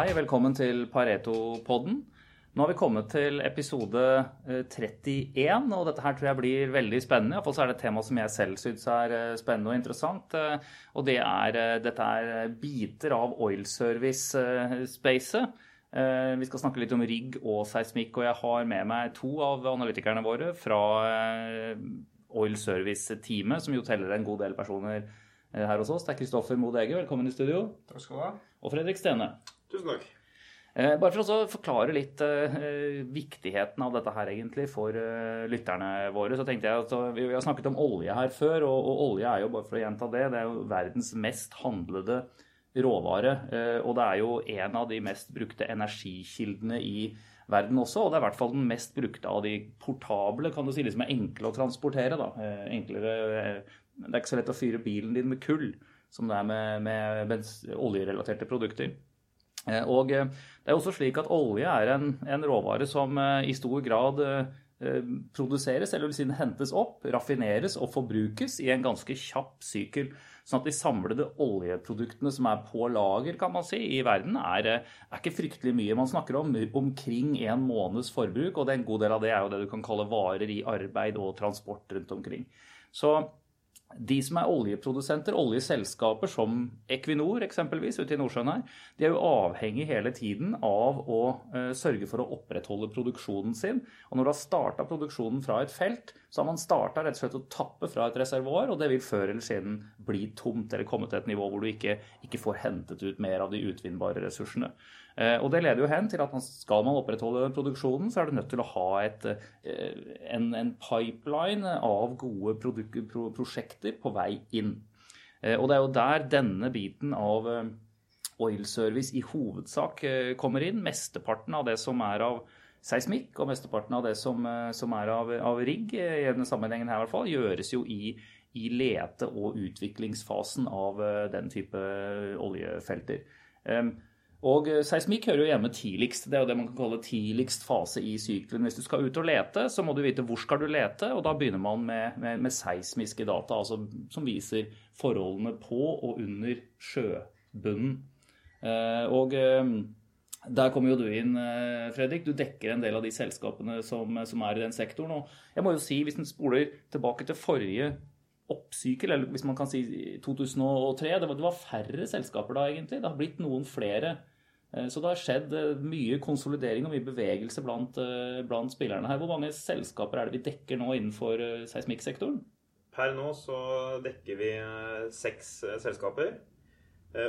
Hei, velkommen til Pareto-podden. Nå har vi kommet til episode 31, eh, og dette her tror jeg blir veldig spennende. Iallfall så er det et tema som jeg selv syns er eh, spennende og interessant. Eh, og det er, dette er biter av oilservice-spacet. Vi skal snakke litt om rigg og seismikk, og jeg har med meg to av analytikerne våre fra Oil Service-teamet, som jo teller en god del personer her hos oss. Det er Kristoffer Modege, velkommen i studio. Takk skal du ha. Og Fredrik Stene. Tusen takk. Eh, bare for å forklare litt uh, viktigheten av dette her egentlig for uh, lytterne våre, så tenkte jeg at vi, Vi har snakket om olje her før, og, og, olje er jo, bare for å gjenta det, det er jo verdens mest handlede råvare. og det er jo en av de mest brukte energikildene i verden også, og det er i hvert fall den mest brukte av de portable, kan du si, de som er enkle å transportere. da, enklere, Det er ikke så lett å fyre bilen din med kull som det er med, med oljerelaterte produkter. Eh, og eh, det er også slik at olje er en, en råvare som eh, i stor grad produseres, eller vil si hentes opp, raffineres og forbrukes i en ganske kjapp sykkel. Sånn at de samlede oljeproduktene som er på lager kan man si, i verden, er, er ikke fryktelig mye. Man snakker om omkring en måneds forbruk, og en god del av det er jo det du kan kalle varer i arbeid og transport rundt omkring. Så de som er oljeprodusenter, oljeselskaper som Equinor eksempelvis ute i Nordsjøen her, de er jo avhengig hele tiden av å uh, sørge for å opprettholde produksjonen sin. Og når du har starta produksjonen fra et felt, så har man starta rett og slett å tappe fra et reservoar, og det vil før eller siden bli tomt eller komme til et nivå hvor du ikke, ikke får hentet ut mer av de utvinnbare ressursene. Eh, og Det leder jo hen til at skal man opprettholde produksjonen, så er du nødt til å ha et, eh, en, en, pipeline av gode pro prosjekter på vei inn. Eh, og Det er jo der denne biten av oil service i hovedsak kommer inn. Mesteparten av det som er av seismikk, og mesteparten av det som, som er av, av rigg, i denne sammenhengen her i hvert fall, gjøres jo i, i lete- og utviklingsfasen av den type oljefelter. Og eh, seismikk hører jo hjemme tidligst. Det er jo det man kan kalle tidligst fase i sykelen. Hvis du skal ut og lete, så må du vite hvor skal du lete, og da begynner man med, med, med seismiske data, altså som viser forholdene på og under sjøbunnen. Eh, og eh, der kommer jo du inn, Fredrik. Du dekker en del av de selskapene som, som er i den sektoren. Og jeg må jo si, hvis en spoler tilbake til forrige oppsykel, eller hvis man kan si 2003. Det var, det var, færre selskaper da, egentlig. Det har blitt noen flere. Eh, så det har skjedd eh, mye konsolidering og mye bevegelse blant, eh, blant spillerne her. Hvor mange selskaper er det vi dekker nå innenfor seismikksektoren? Per nå så dekker vi seks selskaper.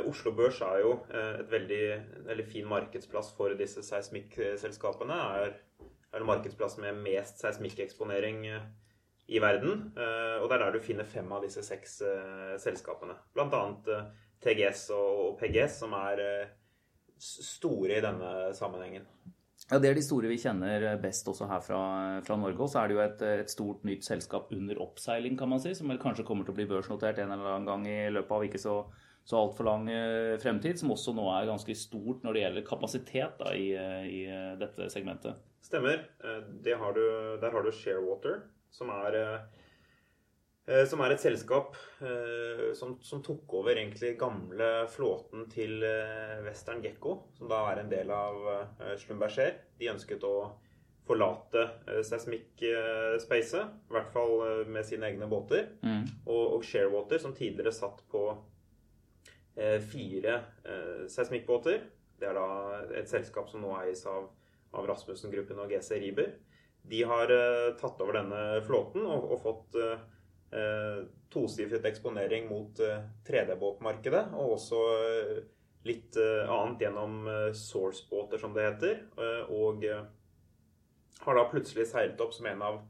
Oslo Børs er jo et veldig, veldig fin markedsplass for disse seismikkselskapene. Er, er markedsplass med mest seismikkeksponering i verden. Og det er der du finner fem av disse seks selskapene. Blant annet TGS og PGS, som er store i denne sammenhengen? Ja, Det er de store vi kjenner best også her fra, fra Norge. Og så er det jo et, et, stort nytt selskap under oppseiling, kan man si, som kanskje kommer til å bli børsnotert en eller annen gang i løpet av ikke så, så altfor lang eh, fremtid. Som også nå er ganske stort når det gjelder kapasitet da, i, i, dette segmentet. Stemmer. Eh, har du, der har du Sharewater, som er eh, Eh, som er et selskap eh, som, som, tok over egentlig gamle flåten til eh, Western Gekko, som da er en del av Schlumberger. De ønsket å forlate seismikkspacet, i hvert fall med sine egne båter. Mm. Og, og, Sharewater, som tidligere satt på fire seismikkbåter, det er da et selskap som nå eies av, av Rasmussen-gruppen og GC Riber, de har tatt over denne flåten og, og fått eh, tosifret eksponering mot eh, 3D-båtmarkedet, og også eh, litt eh, annet gjennom eh, source-båter, som det heter. Eh, og har da plutselig seilt opp som en av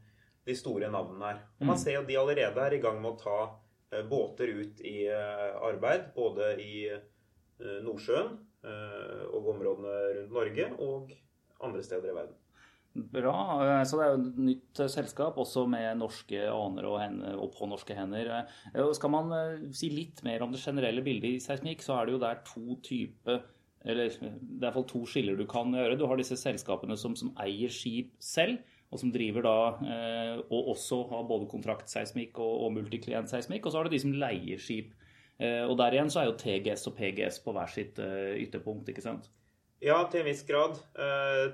de store navnene her. Og man mm. ser jo de allerede er i gang med å ta båter ut i arbeid, både i Nordsjøen og områdene rundt Norge og andre steder i verden. Bra. Eh, så det er jo et nytt eh, selskap, også med norske aner og, hender, og på norske hender. Eh, skal man si litt mer om det generelle bildet i seismikk, så er det jo der to typer eller det er iallfall to skiller du kan gjøre. Du har disse selskapene som, som eier skip selv, og som driver da Og også har både kontraktseismikk og, og multiklient-seismikk. Og så har du de som leier skip. Og der igjen så er jo TGS og PGS på hver sitt ytterpunkt, ikke sant? Ja, til en viss grad.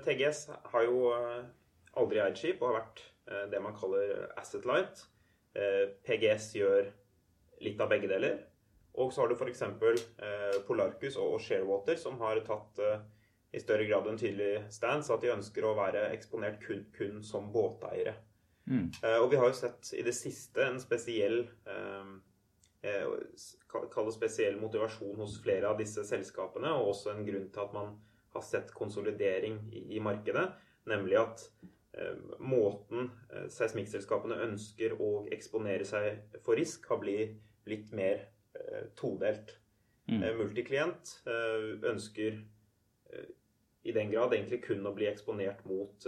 TGS har jo aldri eid skip og har vært det man kaller asset light. PGS gjør litt av begge deler. Og så har du f.eks. Eh, Polarcus og Sharewater, som har tatt i større grad en tydelig stance at de ønsker å være eksponert kun, kun som båteiere. Mm. og vi har jo sett i det siste en spesiell eh, Kall det spesiell motivasjon hos flere av disse selskapene, og også en grunn til at man har sett konsolidering i, i markedet, nemlig at eh, måten eh, seismikkselskapene ønsker å eksponere seg for risk, har blitt, litt mer eh, todelt. Mm. Eh, multiklient eh, ønsker i den grad egentlig kun å bli eksponert mot,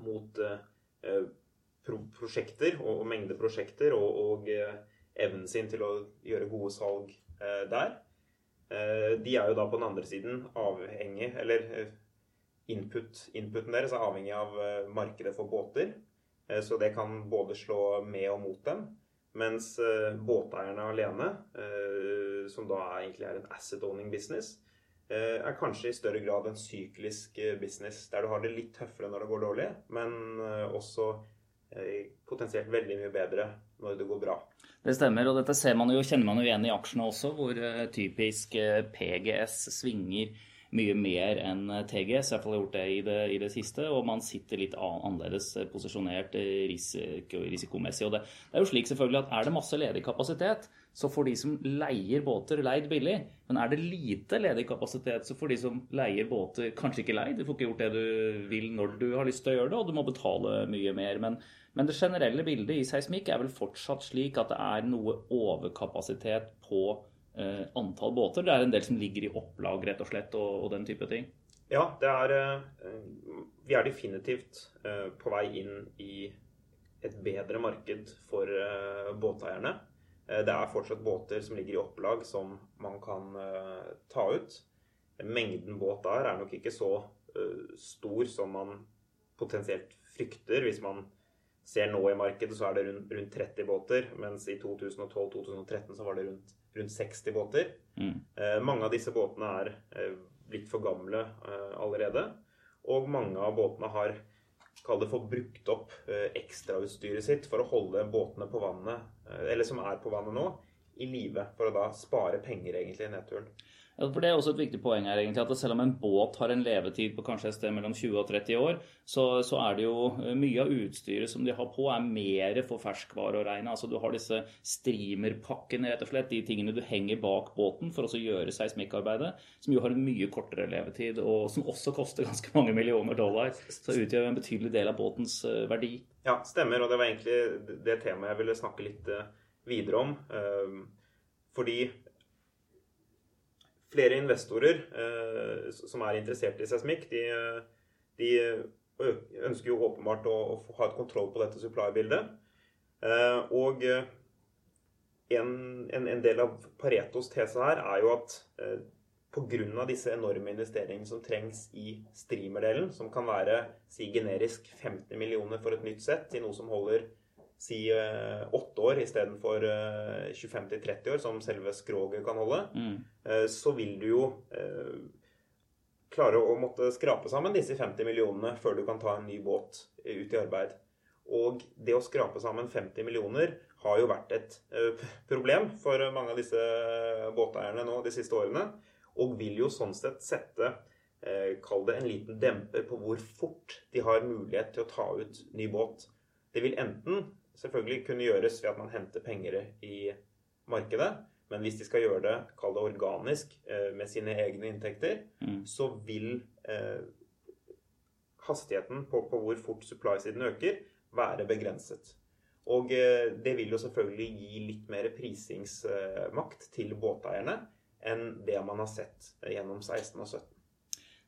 mot pro prosjekter og, og mengde prosjekter og, og evnen sin til å gjøre gode salg eh, der. Eh, de er jo da på den andre siden avhengig Eller eh, input, inputen deres er avhengig av markedet for båter. Så det kan både slå med og mot dem. Mens båteierne alene, som da egentlig er en asset owning business, er kanskje i større grad en syklisk business, der du har det litt tøffere når det går dårlig, men også potensielt veldig mye bedre når det går bra. Det stemmer, og dette ser man jo, kjenner man jo igjen i aksjene også, hvor uh, typisk eh, PGS svinger mye mer enn eh, TGS. I hvert fall gjort det i, det i det siste. Og man sitter litt annerledes posisjonert risiko, risikomessig. Og det, det, er jo slik selvfølgelig at er det masse ledig kapasitet, så får de som leier båter, leid billig. Men er det lite ledig kapasitet, så får de som leier båter, kanskje ikke leid. Du får ikke gjort det du vil når du har lyst til å gjøre det, og du må betale mye mer. Men men det generelle bildet i seismikk er vel fortsatt slik at det er noe overkapasitet på eh, antall båter. Det er en del som ligger i opplag rett og slett, og, og den type ting. Ja, er eh, Vi er definitivt eh, på vei inn i et bedre marked for eh, båteierne. Eh, det er fortsatt båter som ligger i opplag som man kan eh, ta ut. Mengden båt der er nok ikke så stor som man potensielt frykter hvis man ser nå i markedet, så er det rundt, rundt 30 båter. Mens i 2012-2013 så var det rundt, rundt 60 båter. Mm. Eh, mange av disse båtene er eh, blitt for gamle eh, allerede. Og mange av båtene har kall det for brukt opp eh, ekstrautstyret sitt for å holde båtene på vannet, eh, eller som er på vannet nå, i live. For å da spare penger egentlig i nedturen. Ja, for Det er også et viktig poeng her, egentlig, at selv om en båt har en levetid på kanskje et sted mellom 20 og 30 år, så, så er det jo eh, mye av utstyret som de har på, er mer for ferskvare å regne. Altså Du har disse streamerpakkene, rett og slett, de tingene du henger bak båten for å gjøre seismikkarbeidet, som jo har en mye kortere levetid, og som også koster ganske mange millioner dollar. Så utgjør en betydelig del av båtens eh, verdi. Ja, stemmer. Og det var egentlig det temaet jeg ville snakke litt eh, videre om. Fordi flere investorer eh, som er interessert i seismikk, de, de, ønsker jo åpenbart å, å, ha et kontroll på dette supply-bildet. Eh, og en, en, en, del av Paretos tese her er jo at eh, pga. disse enorme investeringene som trengs i streamerdelen, som kan være si generisk 50 millioner for et nytt sett til noe som holder si eh, åtte år istedenfor 25-30 eh, år, som selve skroget kan holde, mm. Eh, så vil du jo klare å måtte skrape sammen disse 50 millionene før du kan ta en ny båt ut i arbeid. Og det å skrape sammen 50 millioner har jo vært et problem for mange av disse båteierne nå de siste årene. Og vil jo sånn sett sette Kall det en liten demper på hvor fort de har mulighet til å ta ut ny båt. Det vil enten selvfølgelig kunne gjøres ved at man henter penger i markedet. Men hvis de skal gjøre det, kall det organisk, eh, med sine egne inntekter, mm. så vil eh, hastigheten på, på, hvor fort supply-siden øker, være begrenset. Og eh, det vil jo selvfølgelig gi litt mer prisingsmakt til båteierne enn det man har sett gjennom 16 og 17.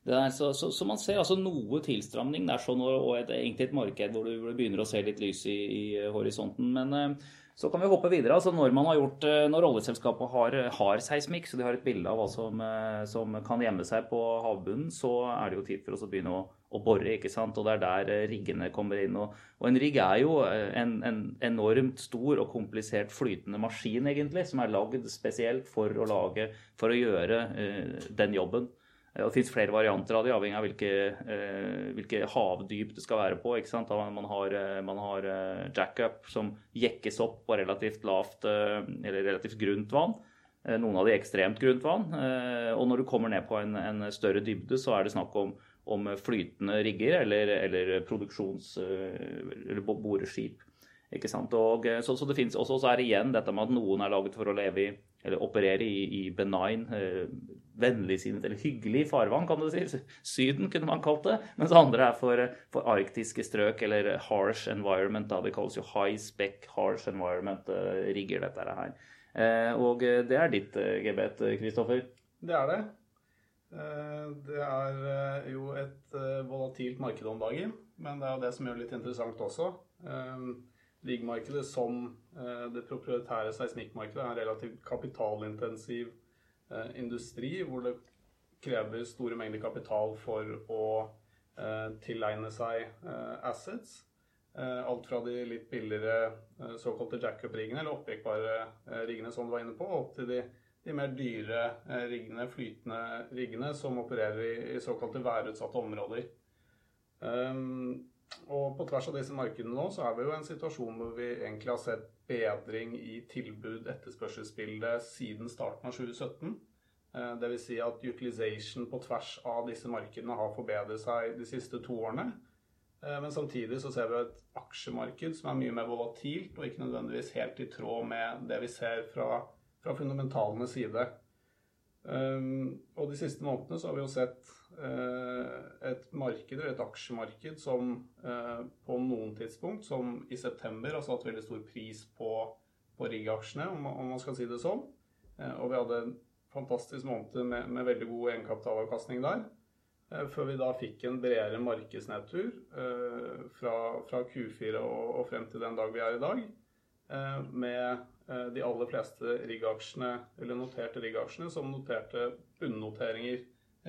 Er, så, så, så, man ser altså noe tilstramning der sånn, og et, egentlig et marked hvor du, begynner å se litt lys i, i horisonten. Men eh, så kan vi hoppe videre. altså Når man har gjort, eh, når oljeselskapet har, har seismikk, så de har et bilde av hva som, eh, som, kan gjemme seg på havbunnen, så er det jo tid for oss å begynne å, å bore. ikke sant? Og det er der riggene kommer inn. Og, og en rigg er jo en, en, enormt stor og komplisert flytende maskin, egentlig, som er lagd spesielt for å lage, for å gjøre uh, den jobben. Det fins flere varianter av det, avhengig av hvilke, eh, hvilke, havdyp det skal være på. Man har, man har jackup som jekkes opp på relativt lavt eller relativt grunt vann. Noen av de ekstremt grunt vann. Og når du kommer ned på en, en større dybde, så er det snakk om, om flytende rigger eller, eller produksjons- eller boreskip. Ikke sant? Og, så, så, det finnes også så er det igjen dette med at noen er laget for å leve i eller operere i, i benign, eh, vennligsinnet eller hyggelig farvann, kan du si. Syden kunne man kalt det. Mens andre er for, for arktiske strøk eller harsh environment. da Det kalles jo high spec harsh environment-rigger, eh, dette her. Eh, og eh, det er ditt eh, gebet, Kristoffer? Det er det. Det er jo et volatilt marked om dagen, men det er jo det som gjør det litt interessant også. Riggmarkedet som eh, det proprietære seismikkmarkedet er en relativt kapitalintensiv eh, industri, hvor det krever store mengder kapital for å eh, tilegne seg assets. Alt fra de litt billigere såkalte jackup-riggene, eller oppjekkbare riggene som du var inne på, opp til de, de mer dyre riggene, flytende riggene, som opererer i, i såkalte værutsatte områder. Um, og på tvers av disse markedene nå, så er vi jo i en situasjon hvor vi egentlig har sett bedring i tilbud-etterspørselsbildet siden starten av 2017. Eh, Dvs. Si at utilization på tvers av disse markedene har forbedret seg de siste to årene. Eh, men samtidig så ser vi et aksjemarked som er mye mer volatilt, og ikke nødvendigvis helt i tråd med det vi ser fra, fra fundamentalene side. Um, og de siste månedene så har vi jo sett et marked, eller et aksjemarked, som uh, på noen tidspunkt, som i september, har satt veldig stor pris på, på rigg-aksjene, om, man skal si det sånn. Uh, og vi hadde en fantastisk måned med, med veldig god egenkapitalavkastning der. Før vi da fikk en bredere markedsnedtur fra, fra, Q4 og, og frem til den dag vi er i dag. Med Eh, de aller fleste rigg-aksjene, eller noterte rigg-aksjene, som noterte bunnnoteringer eh,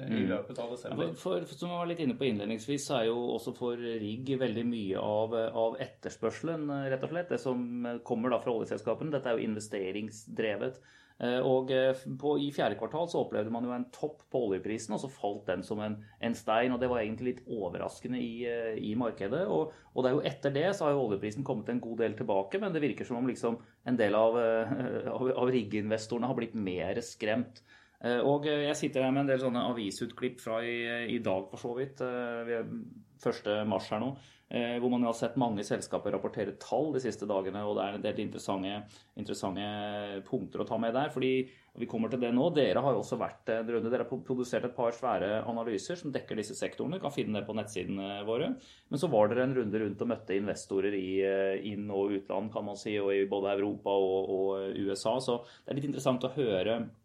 i mm. løpet av desember. For, for, som jeg var litt inne på innledningsvis, så er jo også for rigg veldig mye av, av, etterspørselen, rett og slett. Det som kommer da fra oljeselskapene. Dette er jo investeringsdrevet. Eh, og eh, på, I fjerde kvartal så opplevde man jo en topp på oljeprisen, og så falt den som en, en stein. og Det var egentlig litt overraskende i, eh, i markedet. Og, og, det er jo etter det så har jo oljeprisen kommet en god del tilbake, men det virker som om liksom en del av, av, av riggeinvestorene har blitt mer skremt. Og jeg sitter her med en del sånne avisutklipp fra i, i dag, for så vidt. 1. mars her nå. Eh, hvor man har sett mange selskaper rapportere tall de siste dagene. Og det er en del interessante, interessante punkter å ta med der. fordi vi kommer til det nå. Dere har jo også vært. Dere har produsert et par svære analyser som dekker disse sektorene. Kan finne det på nettsidene våre. Men så var dere en runde rundt og møtte investorer i eh, inn- og utland, kan man si, og i både Europa og, og USA. Så det er litt interessant å høre Eh,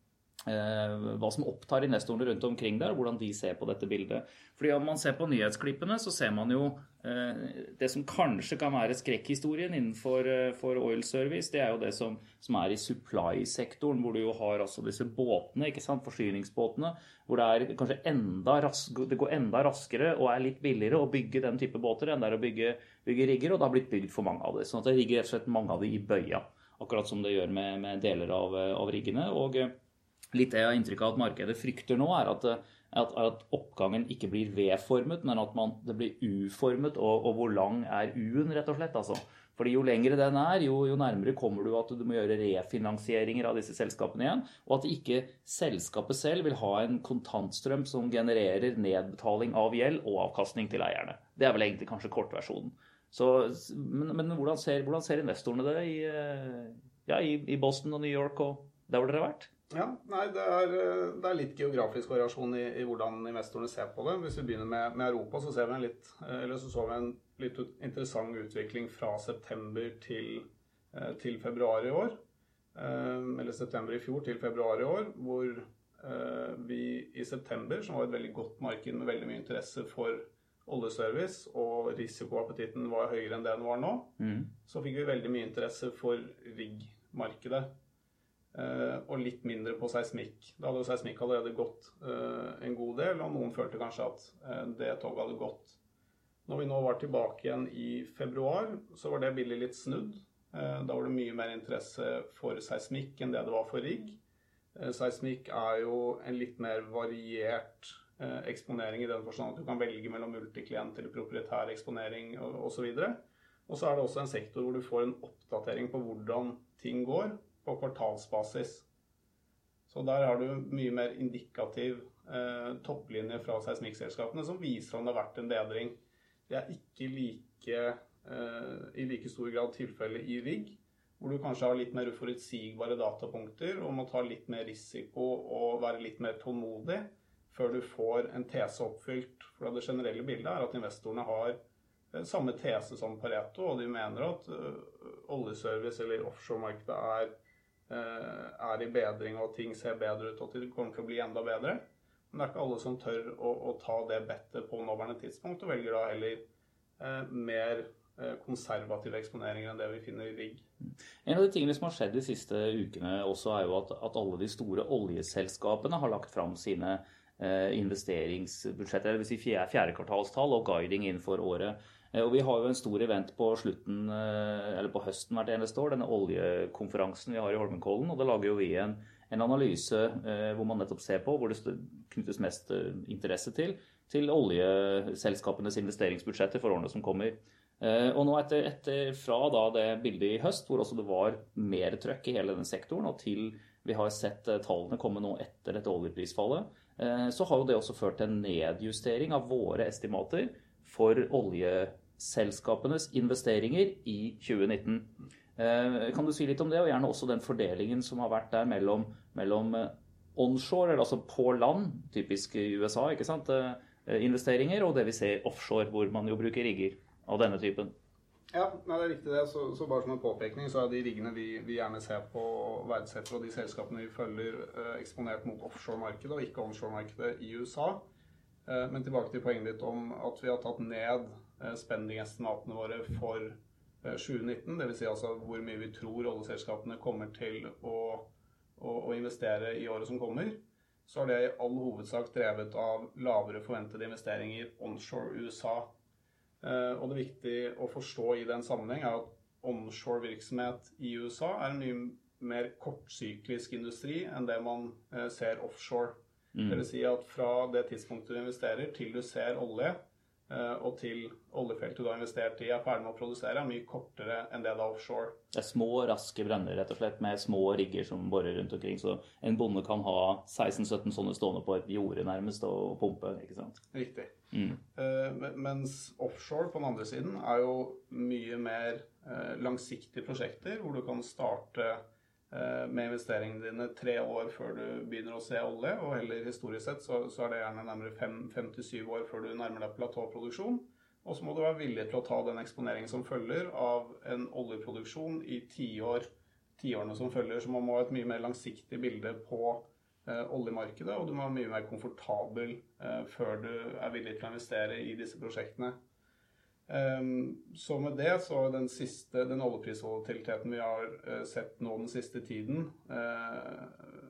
hva som opptar investorene rundt omkring der, og hvordan de ser på dette bildet. Fordi Om man ser på nyhetsklippene, så ser man jo eh, det som kanskje kan være skrekkhistorien innenfor eh, oil service. Det er jo det som, som er i supply-sektoren, hvor du jo har altså disse båtene, ikke sant, forsyningsbåtene, hvor det, er kanskje enda ras det går enda raskere og er litt billigere å bygge den type båter enn det er å bygge, bygge rigger, og det har blitt bygd for mange av dem. Sånn at det ligger rett og slett mange av dem i bøya, akkurat som det gjør med, med deler av, av riggene. og litt det jeg har inntrykk av at markedet frykter nå, er at, at, at oppgangen ikke blir V-formet, men at man, det blir U-formet. Og, og, hvor lang er U-en, rett og slett. altså. Fordi Jo lengre den er, jo, jo, nærmere kommer du at du må gjøre refinansieringer av disse selskapene igjen. Og at ikke selskapet selv vil ha en kontantstrøm som genererer nedbetaling av gjeld og avkastning til eierne. Det er vel egentlig kanskje kortversjonen. Så, men, men hvordan, ser, hvordan, ser, investorene det i, eh, ja, i, i Boston og New York og der hvor dere har vært? Ja, nei, det er, det er, litt geografisk variasjon i, i, hvordan investorene ser på det. Hvis vi begynner med, med Europa, så, ser vi en litt, eller så, så vi en litt interessant utvikling fra september til, eh, til februar i år. Eh, eller september i fjor til februar i år, hvor eh, vi i september, som var et veldig godt marked med veldig mye interesse for oljeservice, og risikoappetitten var høyere enn det den var nå, mm. så fikk vi veldig mye interesse for rigg-markedet. Eh, og litt mindre på seismikk. Da hadde jo seismikk allerede gått eh, en god del, og noen følte kanskje at eh, det toget hadde gått. Når vi nå var tilbake igjen i februar, så var det bildet litt snudd. Da var det mye mer interesse for seismikk enn det det var for rigg. Seismikk er jo en litt mer variert eksponering i den forstand at du kan velge mellom multiklient eller proprietær eksponering osv. Og så er det også en sektor hvor du får en oppdatering på hvordan ting går på kvartalsbasis. Så der har du mye mer indikativ eh, topplinje fra seismikkselskapene som viser om det har vært en bedring. Det er ikke like, eh, i like stor grad tilfellet i rigg, hvor du kanskje har litt mer uforutsigbare datapunkter og må ta litt mer risiko og være litt mer tålmodig før du får en tese oppfylt. For det generelle bildet er at investorene har eh, samme tese som Pareto, og de mener at uh, oljeservice eller offshoremarkedet er Eh, er i bedring og ting ser bedre ut og at det kommer til å bli enda bedre. Men det er ikke alle som tør å, å ta det bettet på nåværende tidspunkt, og velger da heller eh, mer eh, konservative eksponeringer enn det vi finner i rigg. En av de tingene som har skjedd de siste ukene også, er jo at, at alle de store oljeselskapene har lagt fram sine eh, investeringsbudsjetter, dvs. Si fjerde, fjerde og guiding innenfor året. Eh, og Vi har jo en stor event på slutten, eh, eller på høsten hvert eneste år, denne oljekonferansen vi har i Holmenkollen. og Da lager jo vi en, en analyse eh, hvor man nettopp ser på hvor det knyttes mest interesse til, til oljeselskapenes investeringsbudsjetter for årene som kommer. Og nå etter, etter fra da det bildet i høst, hvor også det var mer trøkk i hele denne sektoren, og til vi har sett tallene komme nå etter dette oljeprisfallet, så har jo det også ført til en nedjustering av våre estimater for olje selskapenes investeringer i 2019. Eh, kan du si litt om det, og gjerne også den fordelingen som har vært der mellom, mellom eh, onshore, eller altså på land, typisk i USA, ikke sant, eh, investeringer, og det vi ser offshore, hvor man jo bruker rigger av denne typen? Ja, det er riktig det. Så, så, bare som en påpekning, så er de riggene vi, vi gjerne ser på og verdsetter, og de selskapene vi følger, eksponert mot offshoremarkedet og ikke onshore-markedet i USA. Men tilbake til poenget ditt om at vi har tatt ned Eh, spending-estimatene våre for 2019. Dvs. Si altså hvor mye vi tror oljeselskapene kommer til å, å, å, investere i året som kommer. Så har det i all hovedsak drevet av lavere forventede investeringer onshore USA. Eh, og det viktige å forstå i den sammenheng er at onshore-virksomhet i USA er en mye mer kortsyklisk industri enn det man eh, ser offshore. Mm. Dvs. Si at fra det tidspunktet du investerer til du ser olje, Eh, og til oljefeltet du har investert i er ferdig med å produsere, er mye kortere enn det da offshore. Det er små, raske brenner rett og slett, med små rigger som borer rundt omkring. Så en bonde kan ha 16-17 sånne stående på et jorde nærmest og pumpe. ikke sant? Riktig. Mm. Uh, mens offshore på den andre siden er jo mye mer uh, langsiktige prosjekter, hvor du kan starte Eh, med investeringene dine tre år før du begynner å se olje. Og heller historisk sett så, så er det gjerne nærmere fem, til syv år før du nærmer deg platåproduksjon. Og så må du være villig til å ta den eksponeringen som følger av en oljeproduksjon i tiår, tiårene som følger. Så man må ha et mye mer langsiktig bilde på eh, oljemarkedet, og du må være mye mer komfortabel eh, før du er villig til å investere i disse prosjektene. Um, så med det så den siste, den oljeprisvolatiliteten vi har uh, sett nå den siste tiden, uh,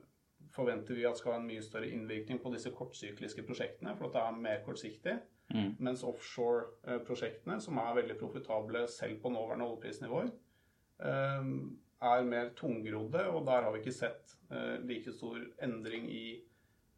forventer vi at skal ha en mye større innvirkning på disse kortsykliske prosjektene, for at det er mer kortsiktig. Mm. Mens offshore-prosjektene, som er veldig profitable selv på nåværende oljeprisnivåer, um, er mer tungrodde, og der har vi ikke sett like stor endring i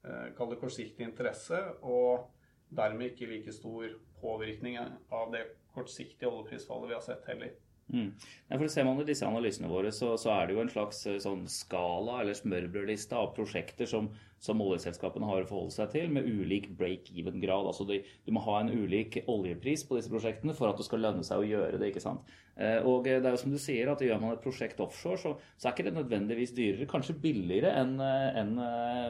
uh, kortsiktig interesse, og dermed ikke like stor påvirkning av det kortsiktige oljeprisfallet vi har sett heller. Mm. Ja, for Ser man i disse analysene våre, så, så, er det jo en slags eh, sånn skala eller smørbrødliste av prosjekter som, som, oljeselskapene har å forholde seg til, med ulik break-even-grad. Altså de, Du må ha en ulik oljepris på disse prosjektene for at det skal lønne seg å gjøre det. ikke sant? Eh, og det er jo som du sier, at Gjør man et prosjekt offshore, så, så er ikke det nødvendigvis dyrere. Kanskje billigere enn en,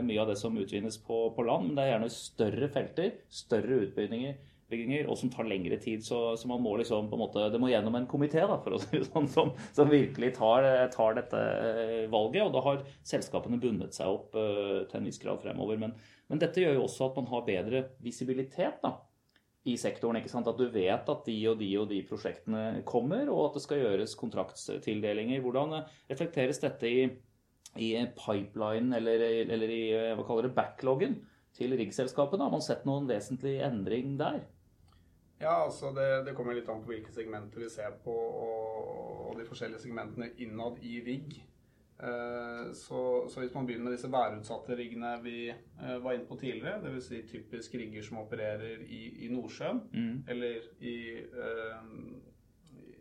mye av det som utvinnes på, på land, men det er gjerne større felter, større utbygginger utbygginger, og som tar lengre tid. Så, så, man må liksom på en måte, det må gjennom en komité si sånn, som, som virkelig tar, tar, dette eh, valget. Og da har selskapene bundet seg opp uh, til en viss grad fremover. Men, men, dette gjør jo også at man har bedre visibilitet da, i sektoren. ikke sant? At du vet at de og de og de prosjektene kommer, og at det skal gjøres kontraktstildelinger. Hvordan eh, reflekteres dette i, i pipeline eller, eller i hva kaller det, backloggen til riggselskapene? Har man sett noen vesentlig endring der? Ja, altså det, det, kommer litt an på hvilke segmenter vi ser på, og, og de forskjellige segmentene innad i rigg. Eh, så, så, hvis man begynner med disse værutsatte riggene vi eh, var inne på tidligere, dvs. Si typisk rigger som opererer i, i Nordsjøen mm. eller i, eh,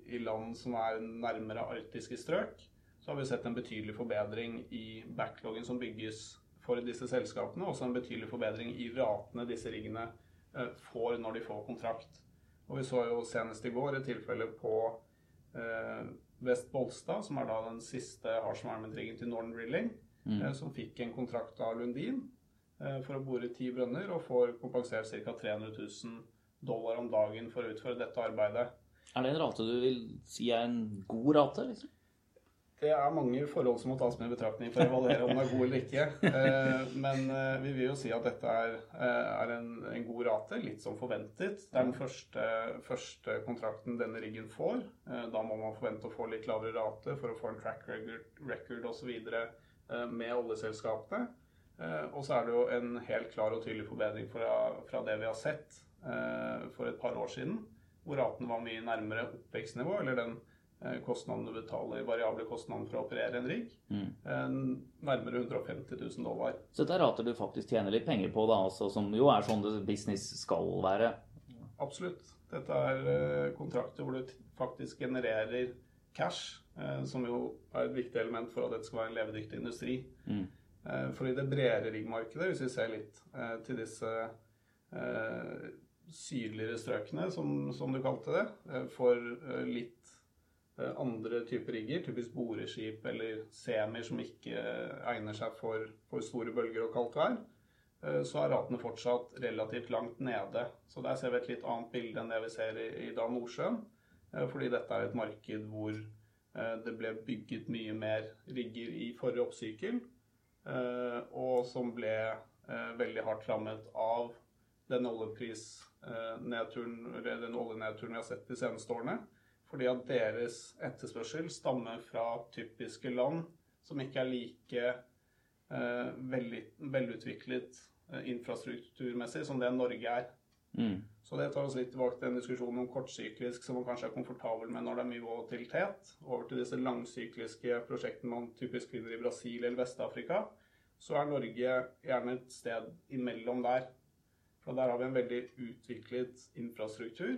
i, land som er nærmere arktiske strøk, så har vi sett en betydelig forbedring i backloggen som bygges for disse selskapene. Også en betydelig forbedring i ratene disse riggene får når de får kontrakt. Og vi så jo senest i går et tilfelle på eh, Vest Bolstad, som er da den siste Harsh Environment-riggen til Northern Drilling, mm. Eh, som fikk en kontrakt av Lundin eh, for å bore ti brønner, og får kompensert ca. 300 000 dollar om dagen for å utføre dette arbeidet. Er det en rate du vil si er en god rate? liksom? Det er mange forhold som må tas med i betraktning for å evaluere om den er god eller ikke. Eh, men eh, vi vil jo si at dette er, eh, en, en, god rate, litt som forventet. Det er den første, første, kontrakten denne riggen får. Da må man forvente å få litt lavere rate for å få en track record, record osv. med oljeselskapene. Og så er det jo en helt klar og tydelig forbedring fra, fra det vi har sett for et par år siden, hvor raten var mye nærmere oppvekstnivå, eller den Eh, kostnaden du betaler, variable kostnader for å operere en rigg. Mm. Nærmere 150 000 dollar. Så dette er rater du faktisk tjener litt penger på, da, altså, som jo er sånn det business skal være? Absolutt. Dette er eh, kontrakter hvor du faktisk genererer cash, eh, som jo er et viktig element for at dette skal være en levedyktig industri. Mm. For i det bredere riggmarkedet, hvis vi ser litt til disse sydligere strøkene, som, som, du kalte det, for litt Eh, andre typer rigger, typisk boreskip eller semier som ikke egner seg for, for store bølger og kaldt vær, eh, så er ratene fortsatt relativt langt nede. Så der ser vi et litt annet bilde enn det vi ser i, i Dan Nordsjøen. Eh, fordi dette er et marked hvor det ble bygget mye mer rigger i forrige oppsykkel, og som ble veldig hardt rammet av den oljeprisnedturen, den oljenedturen vi har sett de seneste årene. Fordi at deres etterspørsel stammer fra typiske land som ikke er like eh, velutviklet eh, infrastrukturmessig som det Norge er. Mm. Så det tar oss litt tilbake til en diskusjon om kortsyklisk som man kanskje er komfortabel med når det er mye volatilitet, over til disse langsykliske prosjektene man typisk finner i Brasil eller Vest-Afrika. Så er Norge gjerne et sted imellom der. For der har vi en veldig utviklet infrastruktur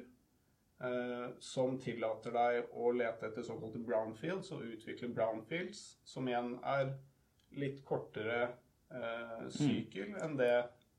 som tillater deg å lete etter såkalte brownfields og utvikle brownfields, som igjen er litt kortere eh, sykkel mm. enn det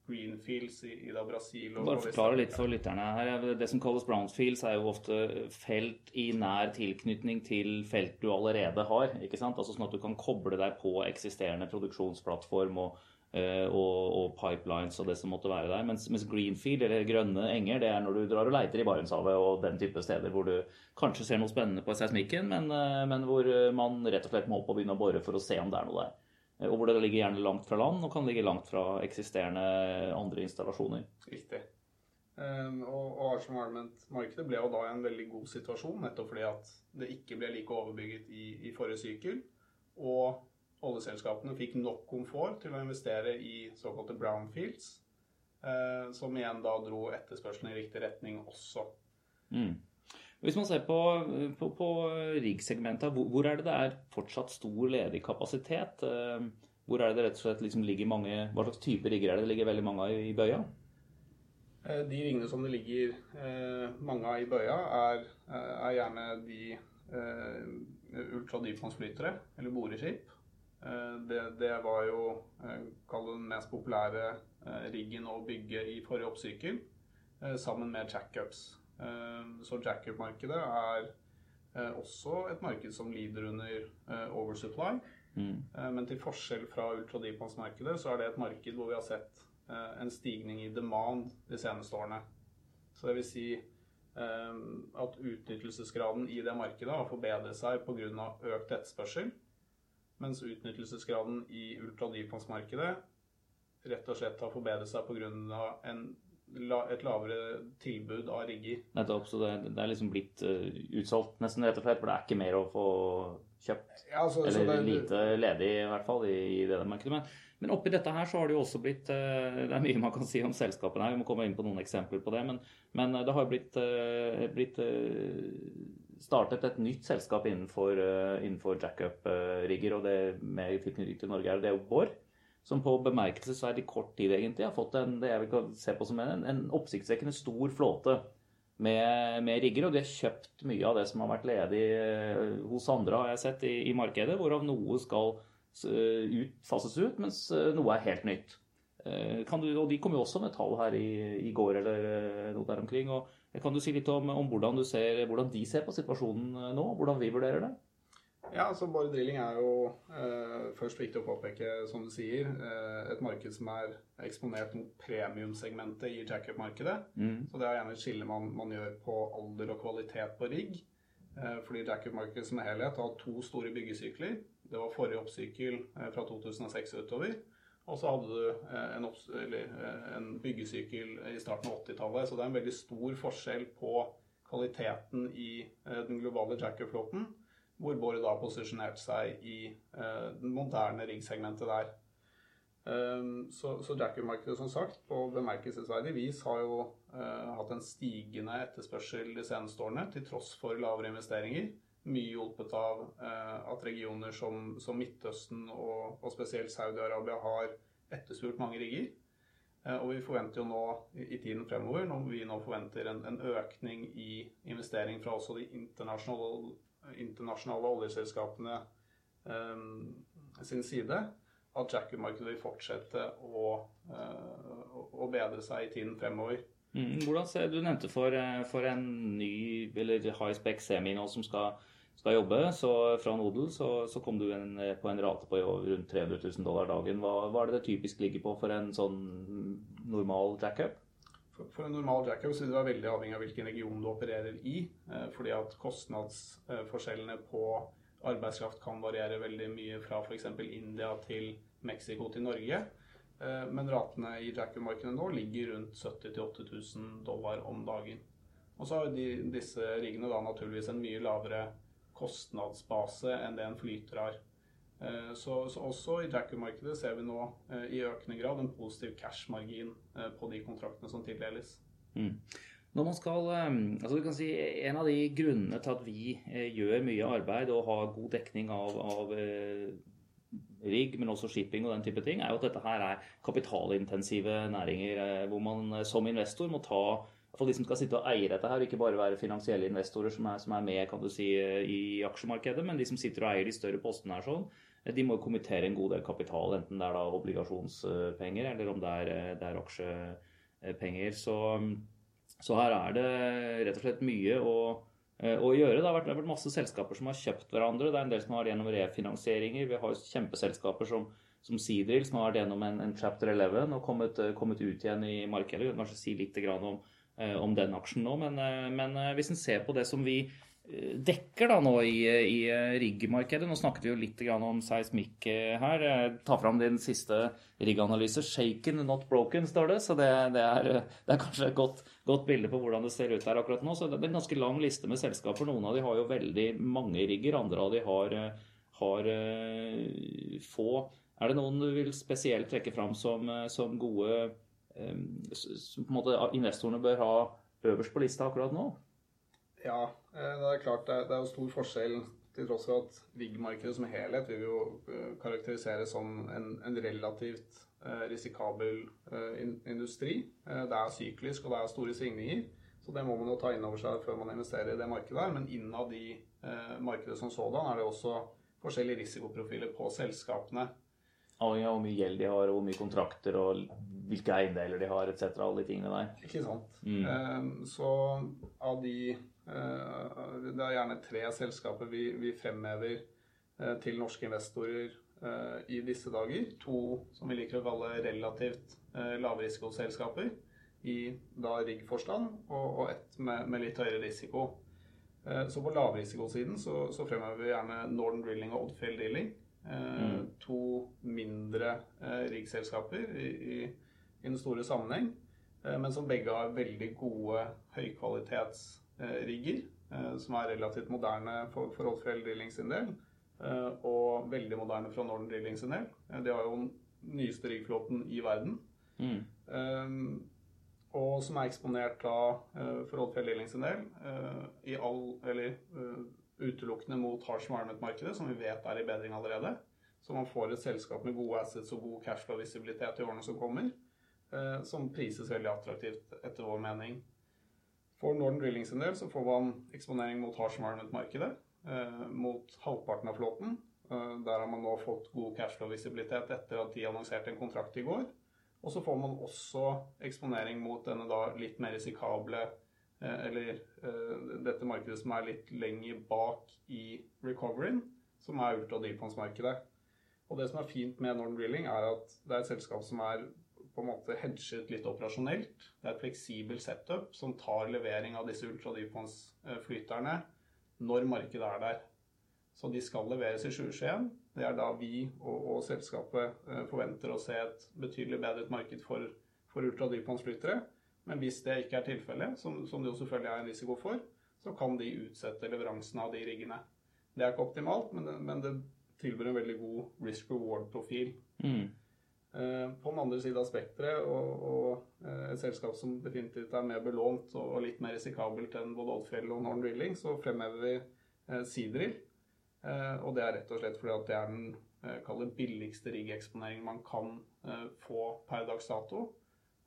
greenfields i, i da Brasil og Bare forklare litt for lytterne her. Det som kalles brownfields, er jo ofte felt i nær tilknytning til felt du allerede har. ikke sant? Altså Sånn at du kan koble deg på eksisterende produksjonsplattform og Eh, og, og, pipelines og det som måtte være der. Mens, mens, greenfield, eller grønne enger, det er når du drar og leiter i Barentshavet og den type steder hvor du kanskje ser noe spennende på seismikken, men, eh, men, hvor man rett og slett må opp og begynne å bore for å se om det er noe der. Eh, og hvor det ligger gjerne langt fra land og kan ligge langt fra eksisterende andre installasjoner. Riktig. Og, og Arsenal Environment-markedet ble jo da en veldig god situasjon, nettopp fordi at det ikke ble like overbygget i, i forrige sykkel. Og oljeselskapene fikk nok komfort til å investere i såkalte brownfields, eh, som igjen da dro etterspørselen i riktig retning også. Mm. Hvis man ser på, på, på riggsegmentet, hvor, hvor, er det det er fortsatt stor ledig kapasitet? Eh, hvor er det det rett og slett liksom ligger mange, Hva slags type rigger er det det ligger veldig mange av i, bøya? Eh, de ringene som det ligger mange av i bøya, er, er gjerne de eh, ultradypvannsflytere, eller boreskip. Eh, det, det, var jo eh, kall den mest populære eh, riggen å bygge i forrige oppsykkel, sammen med jackups. Så jackup-markedet er også et marked som lider under oversupply. Mm. Men til forskjell fra ultradeepmannsmarkedet så er det et marked hvor vi har sett en stigning i demand de seneste årene. Så det vil si at utnyttelsesgraden i det markedet har forbedret seg pga. økt etterspørsel mens utnyttelsesgraden i ultradypvannsmarkedet rett og slett har forbedret seg pga. et lavere tilbud av rigger. Nettopp. Så det, det, er liksom blitt uh, utsolgt, nesten rett og slett? For det er ikke mer å få kjøpt? Ja, altså, Eller det, lite ledig, i hvert fall, i, i det markedet. Men, men oppi dette her så har det jo også blitt uh, Det er mye man kan si om selskapene her, vi må komme inn på noen eksempler på det. Men, men uh, det har jo blitt, blitt startet et nytt selskap innenfor, uh, innenfor jackup-rigger, og det med tilknytning til Norge er det jo Bård, Som på bemerkelsesverdig kort tid egentlig har fått en, det jeg vil se på som en, en oppsiktsvekkende stor flåte med, med, rigger. Og de har kjøpt mye av det som har vært ledig hos andre, har jeg sett, i, i markedet. Hvorav noe skal ut, fases ut, mens noe er helt nytt. Du, og de kom jo også med tall her i, i går eller noe der omkring. og kan du si litt om, om hvordan, ser, hvordan, de ser på situasjonen eh, nå? Hvordan vi vurderer det? Ja, altså Bare drilling er jo eh, først viktig å påpeke, som du sier, eh, et marked som er eksponert mot premiumsegmentet i jackup-markedet. Mm. Så det er gjerne et skille man, man, gjør på alder og kvalitet på rigg. Eh, fordi jackup-markedet som helhet har to store byggesykler. Det var forrige oppsykkel eh, fra 2006 og utover. Og så hadde du eh, en, eller, en byggesykkel i starten av 80-tallet. Så det er en veldig stor forskjell på kvaliteten i eh, den globale jackerflåten, hvor Bård da posisjonerte seg i den moderne riggsegmentet der. Så, så jackermarkedet, som sagt, på bemerkelsesverdig vis har jo hatt en stigende etterspørsel de seneste årene, til tross for lavere investeringer mye hjulpet av eh, at regioner som, som Midtøsten og, og spesielt Saudi-Arabia har etterspurt mange rigger. Eh, og vi forventer jo nå i, tiden fremover, når vi nå forventer en, en økning i investering fra også de internasjonale, internasjonale oljeselskapene eh, sin side, at jackup-markedet vil fortsette å, eh, å bedre seg i tiden fremover. Mm, hvordan ser, Du nevnte for, eh, for en ny eller high spec semi nå som skal skal jobbe. Så fra Nodel så, så kom du en, på en rate på rundt 300 000 dollar dagen. Hva, hva, er det det typisk ligger på for en sånn normal jackup? For, en normal jackup så vil det veldig avhengig av hvilken region du opererer i. Eh, fordi at kostnadsforskjellene på arbeidskraft kan variere veldig mye fra f.eks. India til Mexico til Norge. Eh, men ratene i jackup-markedet nå ligger rundt 70 000-8000 dollar om dagen. Og så har de, disse riggene da naturligvis en mye lavere kostnadsbase enn det en flyter har. Eh, så, så også i jackermarkedet ser vi nå eh, i økende grad en positiv cash-margin på de kontraktene som tildeles. Mm. Når man skal, altså du kan si En av de grunnene til at vi gjør mye arbeid og har god dekning av, av rigg, men også shipping og den type ting, er jo at dette her er kapitalintensive næringer hvor man som investor må ta for de som skal sitte og eie dette her, ikke bare være finansielle investorer som er, som er, med kan du si, i aksjemarkedet, men de som sitter og eier de større postene her sånn, de må kommentere en god del kapital, enten det er da obligasjonspenger eller om det er, det er aksjepenger. Så, så, her er det rett og slett mye å, å gjøre. Det har, vært, det har vært masse selskaper som har kjøpt hverandre. Det er en del som har gjennom refinansieringer. Vi har kjempeselskaper som som Seadrill, som har vært gjennom en, en chapter 11 og kommet, kommet, ut igjen i markedet. Kanskje si litt om Eh, om den aksjen nå. Men, eh, men eh, hvis en ser på det som vi dekker da nå i, i riggmarkedet. Nå snakket vi jo litt om seismikk her. Ta fram din siste rigganalyse. 'Shaken, not broken', står det. Så det, det, er, det er, kanskje et godt, godt, bilde på hvordan det ser ut der akkurat nå. Så det er en ganske lang liste med selskaper. Noen av de har jo veldig mange rigger, andre av de har, har få. Er det noen du vil spesielt trekke fram som, som gode som på en måte investorene bør ha øverst på lista akkurat nå? Ja, eh, det er klart det er, jo stor forskjell til tross for at riggmarkedet som helhet vil jo eh, karakteriseres som en, en relativt eh, risikabel industri. Det er syklisk, og det er store svingninger. Så det må man jo ta inn over seg før man investerer i det markedet her. Men innad i markedet som sådan er det også forskjellige risikoprofiler på selskapene. Avhengig av hvor mye gjeld de har, og hvor mye kontrakter og hvilke eiendeler de har etc. Alle de tingene der. Ikke sant. Mm. Så av de Det er gjerne tre selskaper vi, vi fremhever til norske investorer i disse dager. To som vi liker å kalle relativt lavrisikoselskaper i da riggforstand, og, og ett med, med, litt høyere risiko. Så på lavrisikosiden så, så fremhever vi gjerne Northern Drilling og Oddfield Dealing. Mm. To mindre eh, riggselskaper i, i, i, den store sammenheng, eh, men som begge har veldig gode høykvalitetsrigger. Som er relativt moderne for, for Oddfjell Drilling sin del, og veldig moderne fra Northern Drilling sin del. De har jo den nyeste riggflåten i verden. Mm. og som er eksponert da eh, for Oddfjell del eh, i all, eller uh, utelukkende mot harsh environment-markedet, som vi vet er i bedring allerede. Så man får et selskap med gode assets og god cashflow-visibilitet i årene som kommer, som prises veldig attraktivt etter vår mening. For Northern Drilling sin del så får man eksponering mot harsh environment-markedet, mot halvparten av flåten. Der har man nå fått god cashflow-visibilitet etter at de annonserte en kontrakt i går. Og så får man også eksponering mot denne da litt mer risikable eh, Eller eh, dette markedet som er litt lenger bak i recoveryen, som er ultradypvannsmarkedet. Og det som er fint med Northern Drilling, er at det er et selskap som er på en måte hedget litt operasjonelt. Det er et fleksibelt setup som tar levering av disse ultradypvannsflyterne når markedet er der. Så de skal leveres i 2021. Det er da vi og, og selskapet eh, forventer å se et betydelig bedret marked for, for ultradypvannsflytere. Men hvis det ikke er tilfellet, som, som, det jo selvfølgelig er en risiko for, så kan de utsette leveransen av de riggene. Det er ikke optimalt, men det, men det tilbyr en veldig god risk reward-profil. Mm. Eh, på den andre siden av spekteret, og, og eh, et selskap som definitivt er mer belånt og, litt mer risikabelt enn både Oddfjell og Norn Drilling, så fremhever vi eh, Seadrill Eh, og det er rett og slett fordi at det er den eh, billigste riggeksponeringen man kan eh, få per dags dato.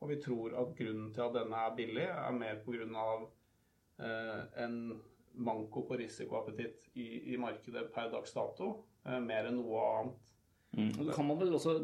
Og vi tror at grunnen til at denne er billig, er mer pga. en manko på risikoappetitt i, i markedet per dags dato, mer enn noe annet. Mm. kan man vel også,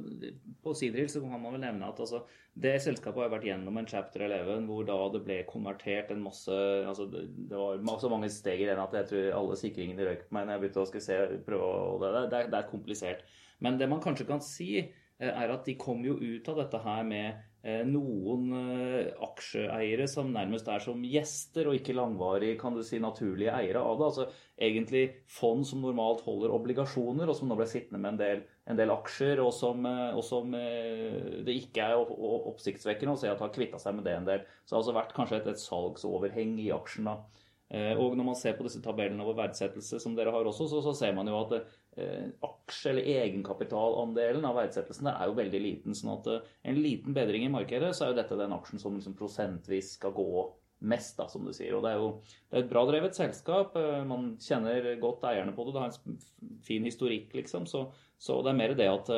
På Sidril så kan man vel nevne at altså, det selskapet har vært gjennom en chapter 11 hvor da det ble konvertert en masse altså Det, var så mange steg i den at jeg tror alle sikringene røyk på meg når jeg begynte å skal se, prøve å, det, det, det, er komplisert. Men det man kanskje kan si, eh, er at de kom jo ut av dette her med noen eh, aksjeeiere som nærmest er som gjester, og ikke langvarig, kan du si, naturlige eiere av det. Altså egentlig fond som normalt holder obligasjoner, og som nå ble sittende med en del, en del aksjer, og som, eh, og som, det ikke er oppsiktsvekkende å se at har kvitta seg med det en del. Så det har altså vært kanskje et, et salgsoverheng i aksjen. da. Og når man ser på disse tabellene over verdsettelse som dere har også, så, så ser man jo at Eh, aksje- eller egenkapitalandelen av verdsettelsen der er jo veldig liten. sånn at eh, en liten bedring i markedet, så er jo dette den aksjen som liksom prosentvis skal gå mest, da, som du sier. Og det er jo det er et bra drevet selskap. Eh, man kjenner godt eierne på det. Det har en fin historikk, liksom. Så, så det er mer det at,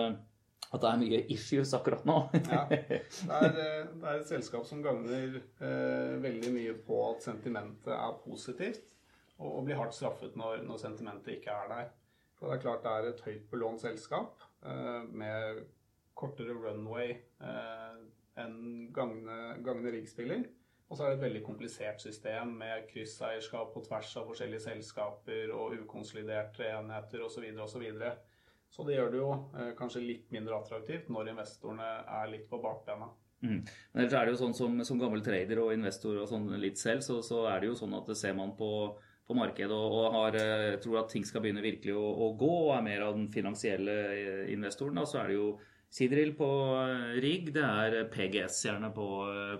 at det er mye issues akkurat nå. ja, det er, det er, et selskap som gagner eh, veldig mye på at sentimentet er positivt, og, og blir hardt straffet når, når sentimentet ikke er der. For det er klart det er et høyt belånt selskap eh, med kortere runway eh, enn Gagne, Gagne riggspiller. Og så er det et veldig komplisert system med krysseierskap på tvers av forskjellige selskaper og ukonsoliderte enheter osv. osv. Så, så det gjør det jo eh, kanskje litt mindre attraktivt når investorene er litt på bakbena. Mm. Men ellers er det jo sånn som, som gammel trader og investor og sånn litt selv, så, så er det jo sånn at det ser man på på markedet og, har, eh, tror at ting skal begynne virkelig å, å, gå og er mer av den finansielle eh, investoren, da, så er det jo Sidril på eh, rigg, det er PGS gjerne på,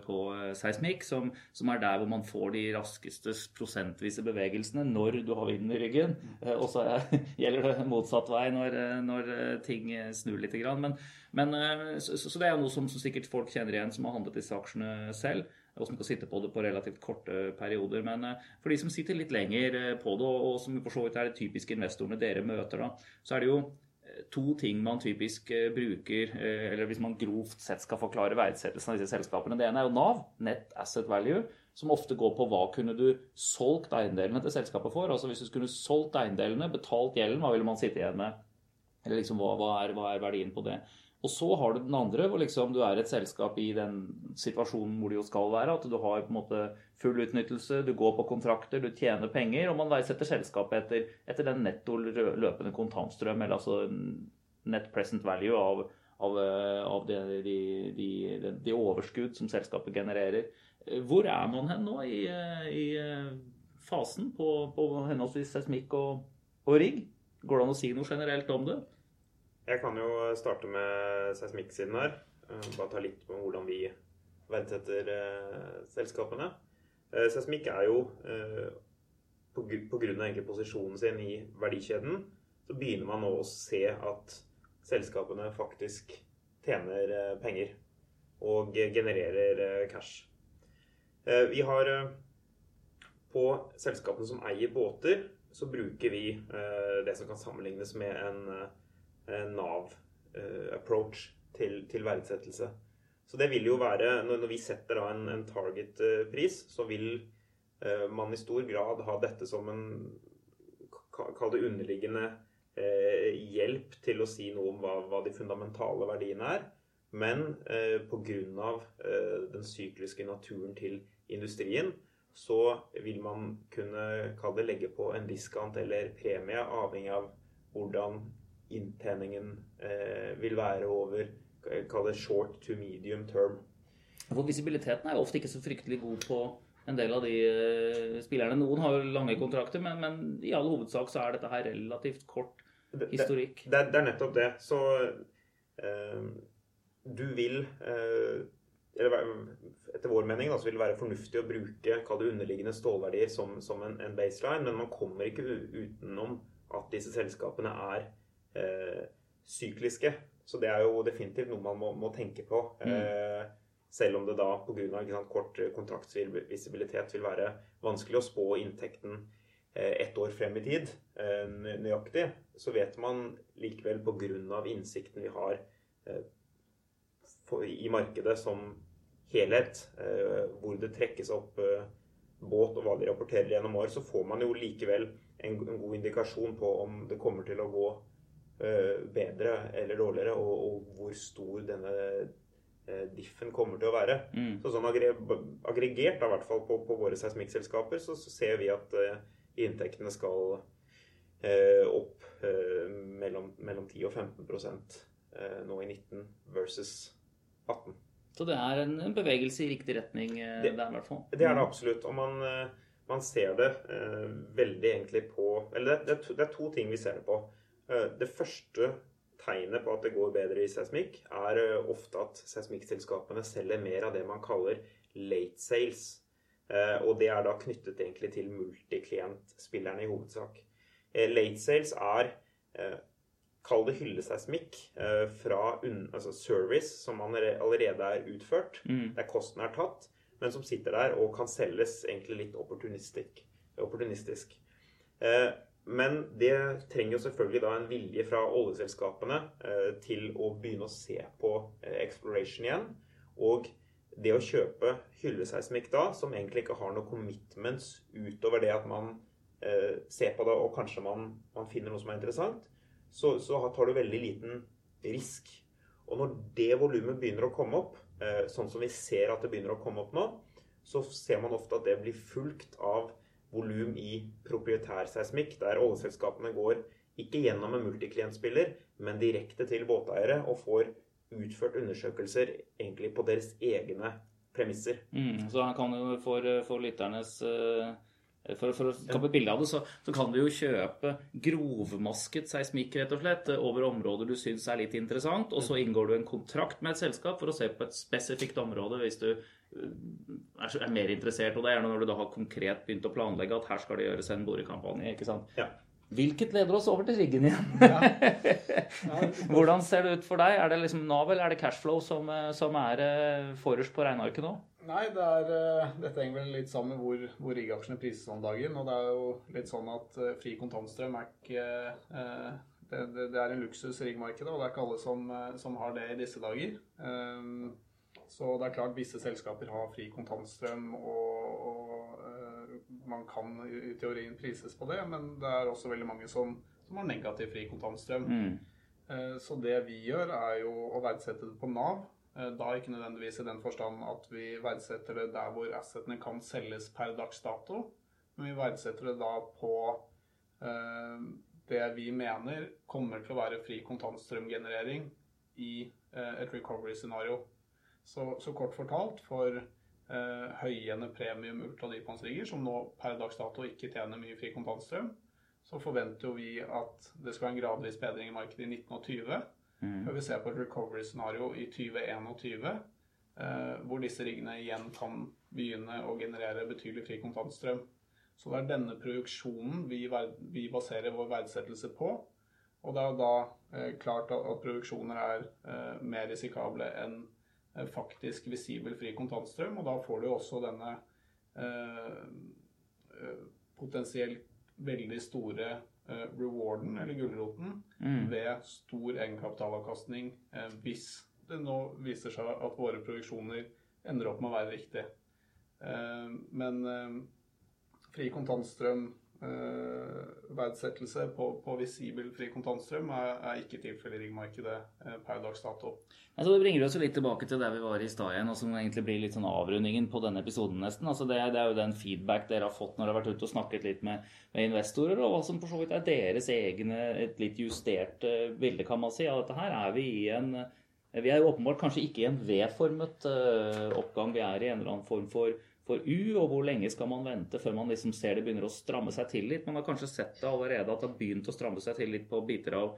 på seismikk, som, som, er der hvor man får de raskeste prosentvise bevegelsene når du har vinden i ryggen. Og så gjelder det motsatt vei når, når ting snur litt. Men, men så, så, det er noe som, som sikkert folk kjenner igjen som har handlet disse aksjene selv og som kan sitte på det på relativt korte perioder. Men eh, for de som sitter litt lenger eh, på det, og som for så vidt er de typiske investorene dere møter, da, så er det jo eh, to ting man typisk bruker, eller hvis man grovt sett skal forklare verdsettelsen av disse selskapene. Det ene er jo Nav, Net Asset Value, som ofte går på hva kunne du solgt eiendelene til selskapet for. Altså hvis du skulle solgt eiendelene, betalt gjelden, hva ville man sitte igjen med? Eller liksom hva, hva, er, hva er verdien på det? Og så har du den andre, hvor liksom du er et selskap i den situasjonen hvor det jo skal være. At du har på en måte full utnyttelse, du går på kontrakter, du tjener penger. Og man verdsetter selskapet etter, etter, den netto løpende kontantstrøm, eller altså net present value av, av, av det, de, de, de, de, overskudd som selskapet genererer. Hvor er man hen nå i, i fasen på, på henholdsvis seismikk og, og rigg? Går det an å si noe generelt om det? Jeg kan jo starte med seismikksiden her. Eh, bare ta litt på hvordan vi verdsetter eh, selskapene. Eh, seismikk er jo på, grunn av egentlig posisjonen sin i verdikjeden, så begynner man nå å se at selskapene faktisk tjener penger og genererer cash. Vi har På selskapene som eier båter, så bruker vi det som kan sammenlignes med en Nav-approach til, til, verdsettelse. Så det vil jo være Når, vi setter da en, en target-pris, så vil man i stor grad ha dette som en Kall det underliggende hjelp til å si noe om hva, hva de fundamentale verdiene er. Men eh, pga. Eh, den sykliske naturen til industrien, så vil man kunne legge på en diskant eller premie, avhengig av hvordan inntjeningen eh, vil være over kall det short to medium term. For Visibiliteten er jo ofte ikke så fryktelig god på en del av de eh, spillerne. Noen har jo lange kontrakter, men, men, i all hovedsak så er dette her relativt kort historikk. Det, det, det er nettopp det. Så eh, du vil uh, eller etter vår mening da, så vil det være fornuftig å bruke det, underliggende stålverdier som, som en, en, baseline, men man kommer ikke utenom at disse selskapene er eh, sykliske. Så det er jo definitivt noe man må, må tenke på. Mm. Eh, selv om det da pga. kort kontraktsvisibilitet vil være vanskelig å spå inntekten eh, ett år frem i tid eh, nøyaktig, så vet man likevel pga. innsikten vi har eh, i markedet som helhet, eh, hvor det trekkes opp eh, båt og hva de rapporterer gjennom år, så får man jo likevel en, god indikasjon på om det kommer til å gå eh, bedre eller dårligere, og, og hvor stor denne diffen kommer til å være. Mm. Så sånn aggregert, da, i hvert fall på, på våre seismikkselskaper, så, så, ser vi at uh, inntektene skal uh, opp uh, mellom, mellom, 10 og 15% nå i 19 versus 18. Så det er en, en bevegelse i riktig retning eh, det, der, i hvert fall. Det er det absolutt. Og man, eh, man ser det eh, veldig egentlig på Eller det, det, er to, det, er to, ting vi ser det på. Eh, det første tegnet på at det går bedre i seismikk, er eh, ofte at seismikkselskapene selger mer av det man kaller late sales. Eh, og det er da knyttet egentlig til multiklient-spillerne i hovedsak. late sales er Kall det hylleseismikk fra altså service som man allerede er utført, mm. der kosten er tatt, men som sitter der og kan selges egentlig litt opportunistisk. opportunistisk. Eh, men det trenger jo selvfølgelig da en vilje fra oljeselskapene eh, til å begynne å se på exploration igjen. Og det å kjøpe hylleseismikk da, som egentlig ikke har noe commitments utover det at man ser på det og kanskje man, man finner noe som er interessant, så, så tar du veldig liten risk. Og når det volumet begynner å komme opp, eh, sånn som vi ser at det begynner å komme opp nå, så ser man ofte at det blir fulgt av volum i proprietær seismikk, der oljeselskapene går ikke gjennom en multiklientspiller, men direkte til båteiere og får utført undersøkelser egentlig på deres egne premisser. Mm, så her kan jo for, for lytternes uh for, for, å skape et bilde av det, så, så, kan du jo kjøpe grovmasket seismikk rett og slett, over områder du syns er litt interessant, og så inngår du en kontrakt med et selskap for å se på et spesifikt område hvis du er, er mer interessert. Og det er gjerne når du da har konkret begynt å planlegge at her skal det gjøres en borekampanje. ikke sant? Ja. Hvilket leder oss over til riggen igjen. Ja. Hvordan ser det ut for deg? Er det liksom Nav eller er det cashflow som, øh, som er øh, forrest på regnearket nå? Nei, det er, dette henger vel litt sammen med hvor, hvor riggaksjene prises om dagen. Og det er jo litt sånn at fri kontantstrøm er ikke uh, det, det, er en luksus i riggmarkedet, og det er ikke alle som, som har det i disse dager. Um, så det er klart visse selskaper har fri kontantstrøm, og, og man kan i, teorien prises på det, men det er også veldig mange som, som har negativ fri kontantstrøm. Mm. Så det vi gjør, er jo å verdsette det på Nav. Eh, da ikke nødvendigvis i den forstand at vi verdsetter det der hvor assetene kan selges per dags dato, men vi verdsetter det da på eh, det vi mener kommer til å være fri kontantstrømgenerering i eh, et recovery-scenario. Så, så, kort fortalt, for eh, høyende premium ultradypvannsrigger, som nå per dags dato ikke tjener mye fri kontantstrøm, så forventer vi at det skal være en gradvis bedring i markedet i 1920. Mm. Før vi ser på et recovery-scenario i 2021, eh, hvor disse riggene igjen kan begynne å generere betydelig fri kontantstrøm. Så det er denne produksjonen vi, vi baserer vår verdsettelse på. Og det er da eh, klart at, at, produksjoner er eh, mer risikable enn faktisk visibel fri kontantstrøm. Og da får du også denne potensielt veldig store rewarden, eller gulroten, mm. ved stor egenkapitalavkastning hvis det nå viser seg at våre produksjoner ender opp med å være riktig. Men fri kontantstrøm Uh, verdsettelse på, på, visibel fri kontantstrøm er, er ikke tilfellet i riggmarkedet uh, per dags dato. Altså, det bringer oss litt tilbake til der vi var i stad igjen, og som egentlig blir litt sånn avrundingen på denne episoden nesten. Altså, det, det, er jo den feedback dere har fått når dere har vært ute og snakket litt med, med investorer, og hva som for så vidt er deres egne, et litt justert uh, bilde, kan man si, av dette her. Er vi i en Vi er jo åpenbart kanskje ikke i en V-formet oppgang, vi er i en eller annen form for for U, og hvor lenge skal man vente før man liksom ser det begynner å stramme seg til litt? Man har kanskje sett det allerede at det har begynt å stramme seg til litt på biter av,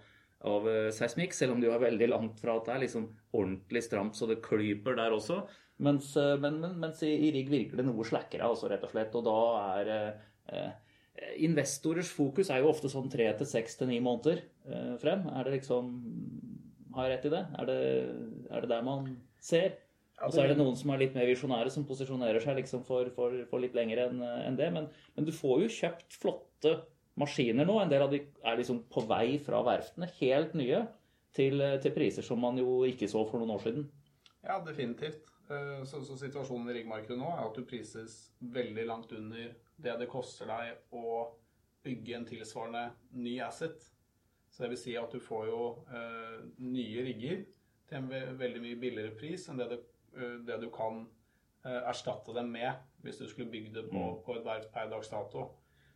av uh, seismikk, selv om det jo er veldig langt fra at det er liksom ordentlig stramt så det klyper der også. Mens, uh, men, men, mens i, i, rigg virker det noe slakkere, altså, rett og slett. Og da er eh, Investorers fokus er jo ofte sånn tre til seks til ni måneder frem. Er det liksom Har jeg rett i det? Er det, er det der man ser? Og så er det noen som er litt mer visjonære, som posisjonerer seg liksom for, for, for, litt lenger enn en det. Men, men, du får jo kjøpt flotte maskiner nå. En del av de er liksom på vei fra verftene, helt nye, til, til priser som man jo ikke så for noen år siden. Ja, definitivt. Eh, så, så situasjonen i riggmarkedet nå er at du prises veldig langt under det det koster deg å bygge en tilsvarende ny asset. Så det vil si at du får jo eh, nye rigger til en veldig mye billigere pris enn det det Eh, det du kan eh, erstatte dem med hvis du skulle bygd det på, mm. på et verft per dags dato.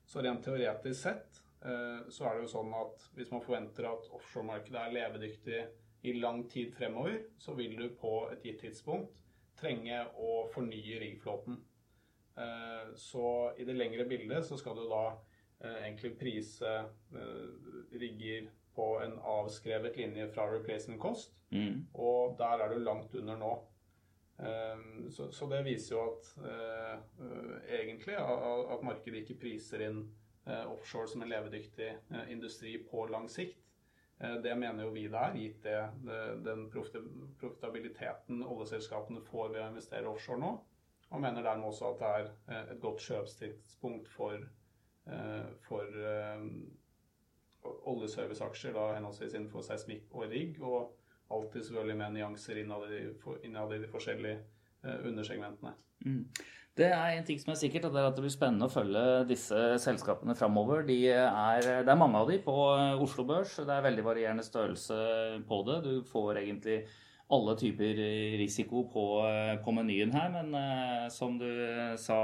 Så rent teoretisk sett eh, så er det jo sånn at hvis man forventer at offshoremarkedet er levedyktig i lang tid fremover, så vil du på et gitt tidspunkt trenge å fornye riggflåten. Så i det lengre bildet så skal du da egentlig prise rigger på en avskrevet linje fra replacement cost, mm. og der er du langt under nå. Ehm, så, så, det viser jo at uh, egentlig at markedet ikke priser inn uh, offshore som en levedyktig uh, industri på lang sikt. Det mener jo vi det er, gitt det, det, den profitabiliteten oljeselskapene får ved å investere offshore nå. Og mener dermed også at det er et godt kjøpstidspunkt for, for oljeserviceaksjer, da henholdsvis innenfor seismikk og rigg. og alltid selvfølgelig med nyanser innad i, innad i de forskjellige eh, undersegmentene. Mm. Det er en ting som er sikkert, og det er at det blir spennende å følge disse selskapene framover. De det er mange av de på eh, Oslo Børs. Det er veldig varierende størrelse på det. Du får egentlig alle typer risiko på, eh, på menyen her. Men som du sa,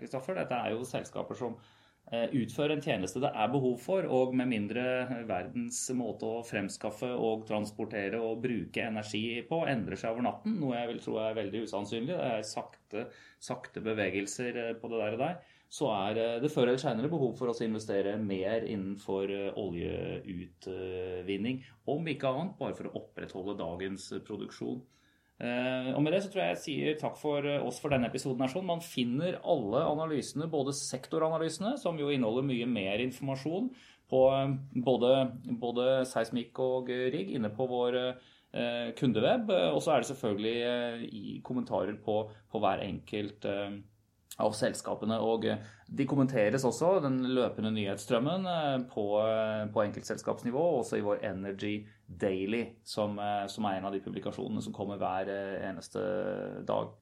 Kristoffer, dette er jo selskaper som Eh, utføre en tjeneste det er behov for, og med mindre verdens måte å fremskaffe og transportere og bruke energi på endrer seg over natten, noe jeg vil tro er veldig usannsynlig, det er sakte, sakte bevegelser eh, på det der og der, så er eh, det før eller senere behov for å investere mer innenfor oljeutvinning. Om ikke annet bare for å opprettholde dagens produksjon. Eh, og med det så tror jeg jeg sier takk for eh, oss for denne episoden. Man finner alle analysene, både sektoranalysene, som jo inneholder mye mer informasjon, på eh, både, både seismikk og rigg, inne på vår kundeweb. Og så er det selvfølgelig kommentarer på, på hver enkelt av selskapene. Og de kommenteres også, den løpende nyhetsstrømmen, på, på enkeltselskapsnivå, også i vår Energy Daily, som, eh, som, er en av de publikasjonene som kommer hver eh, eneste dag.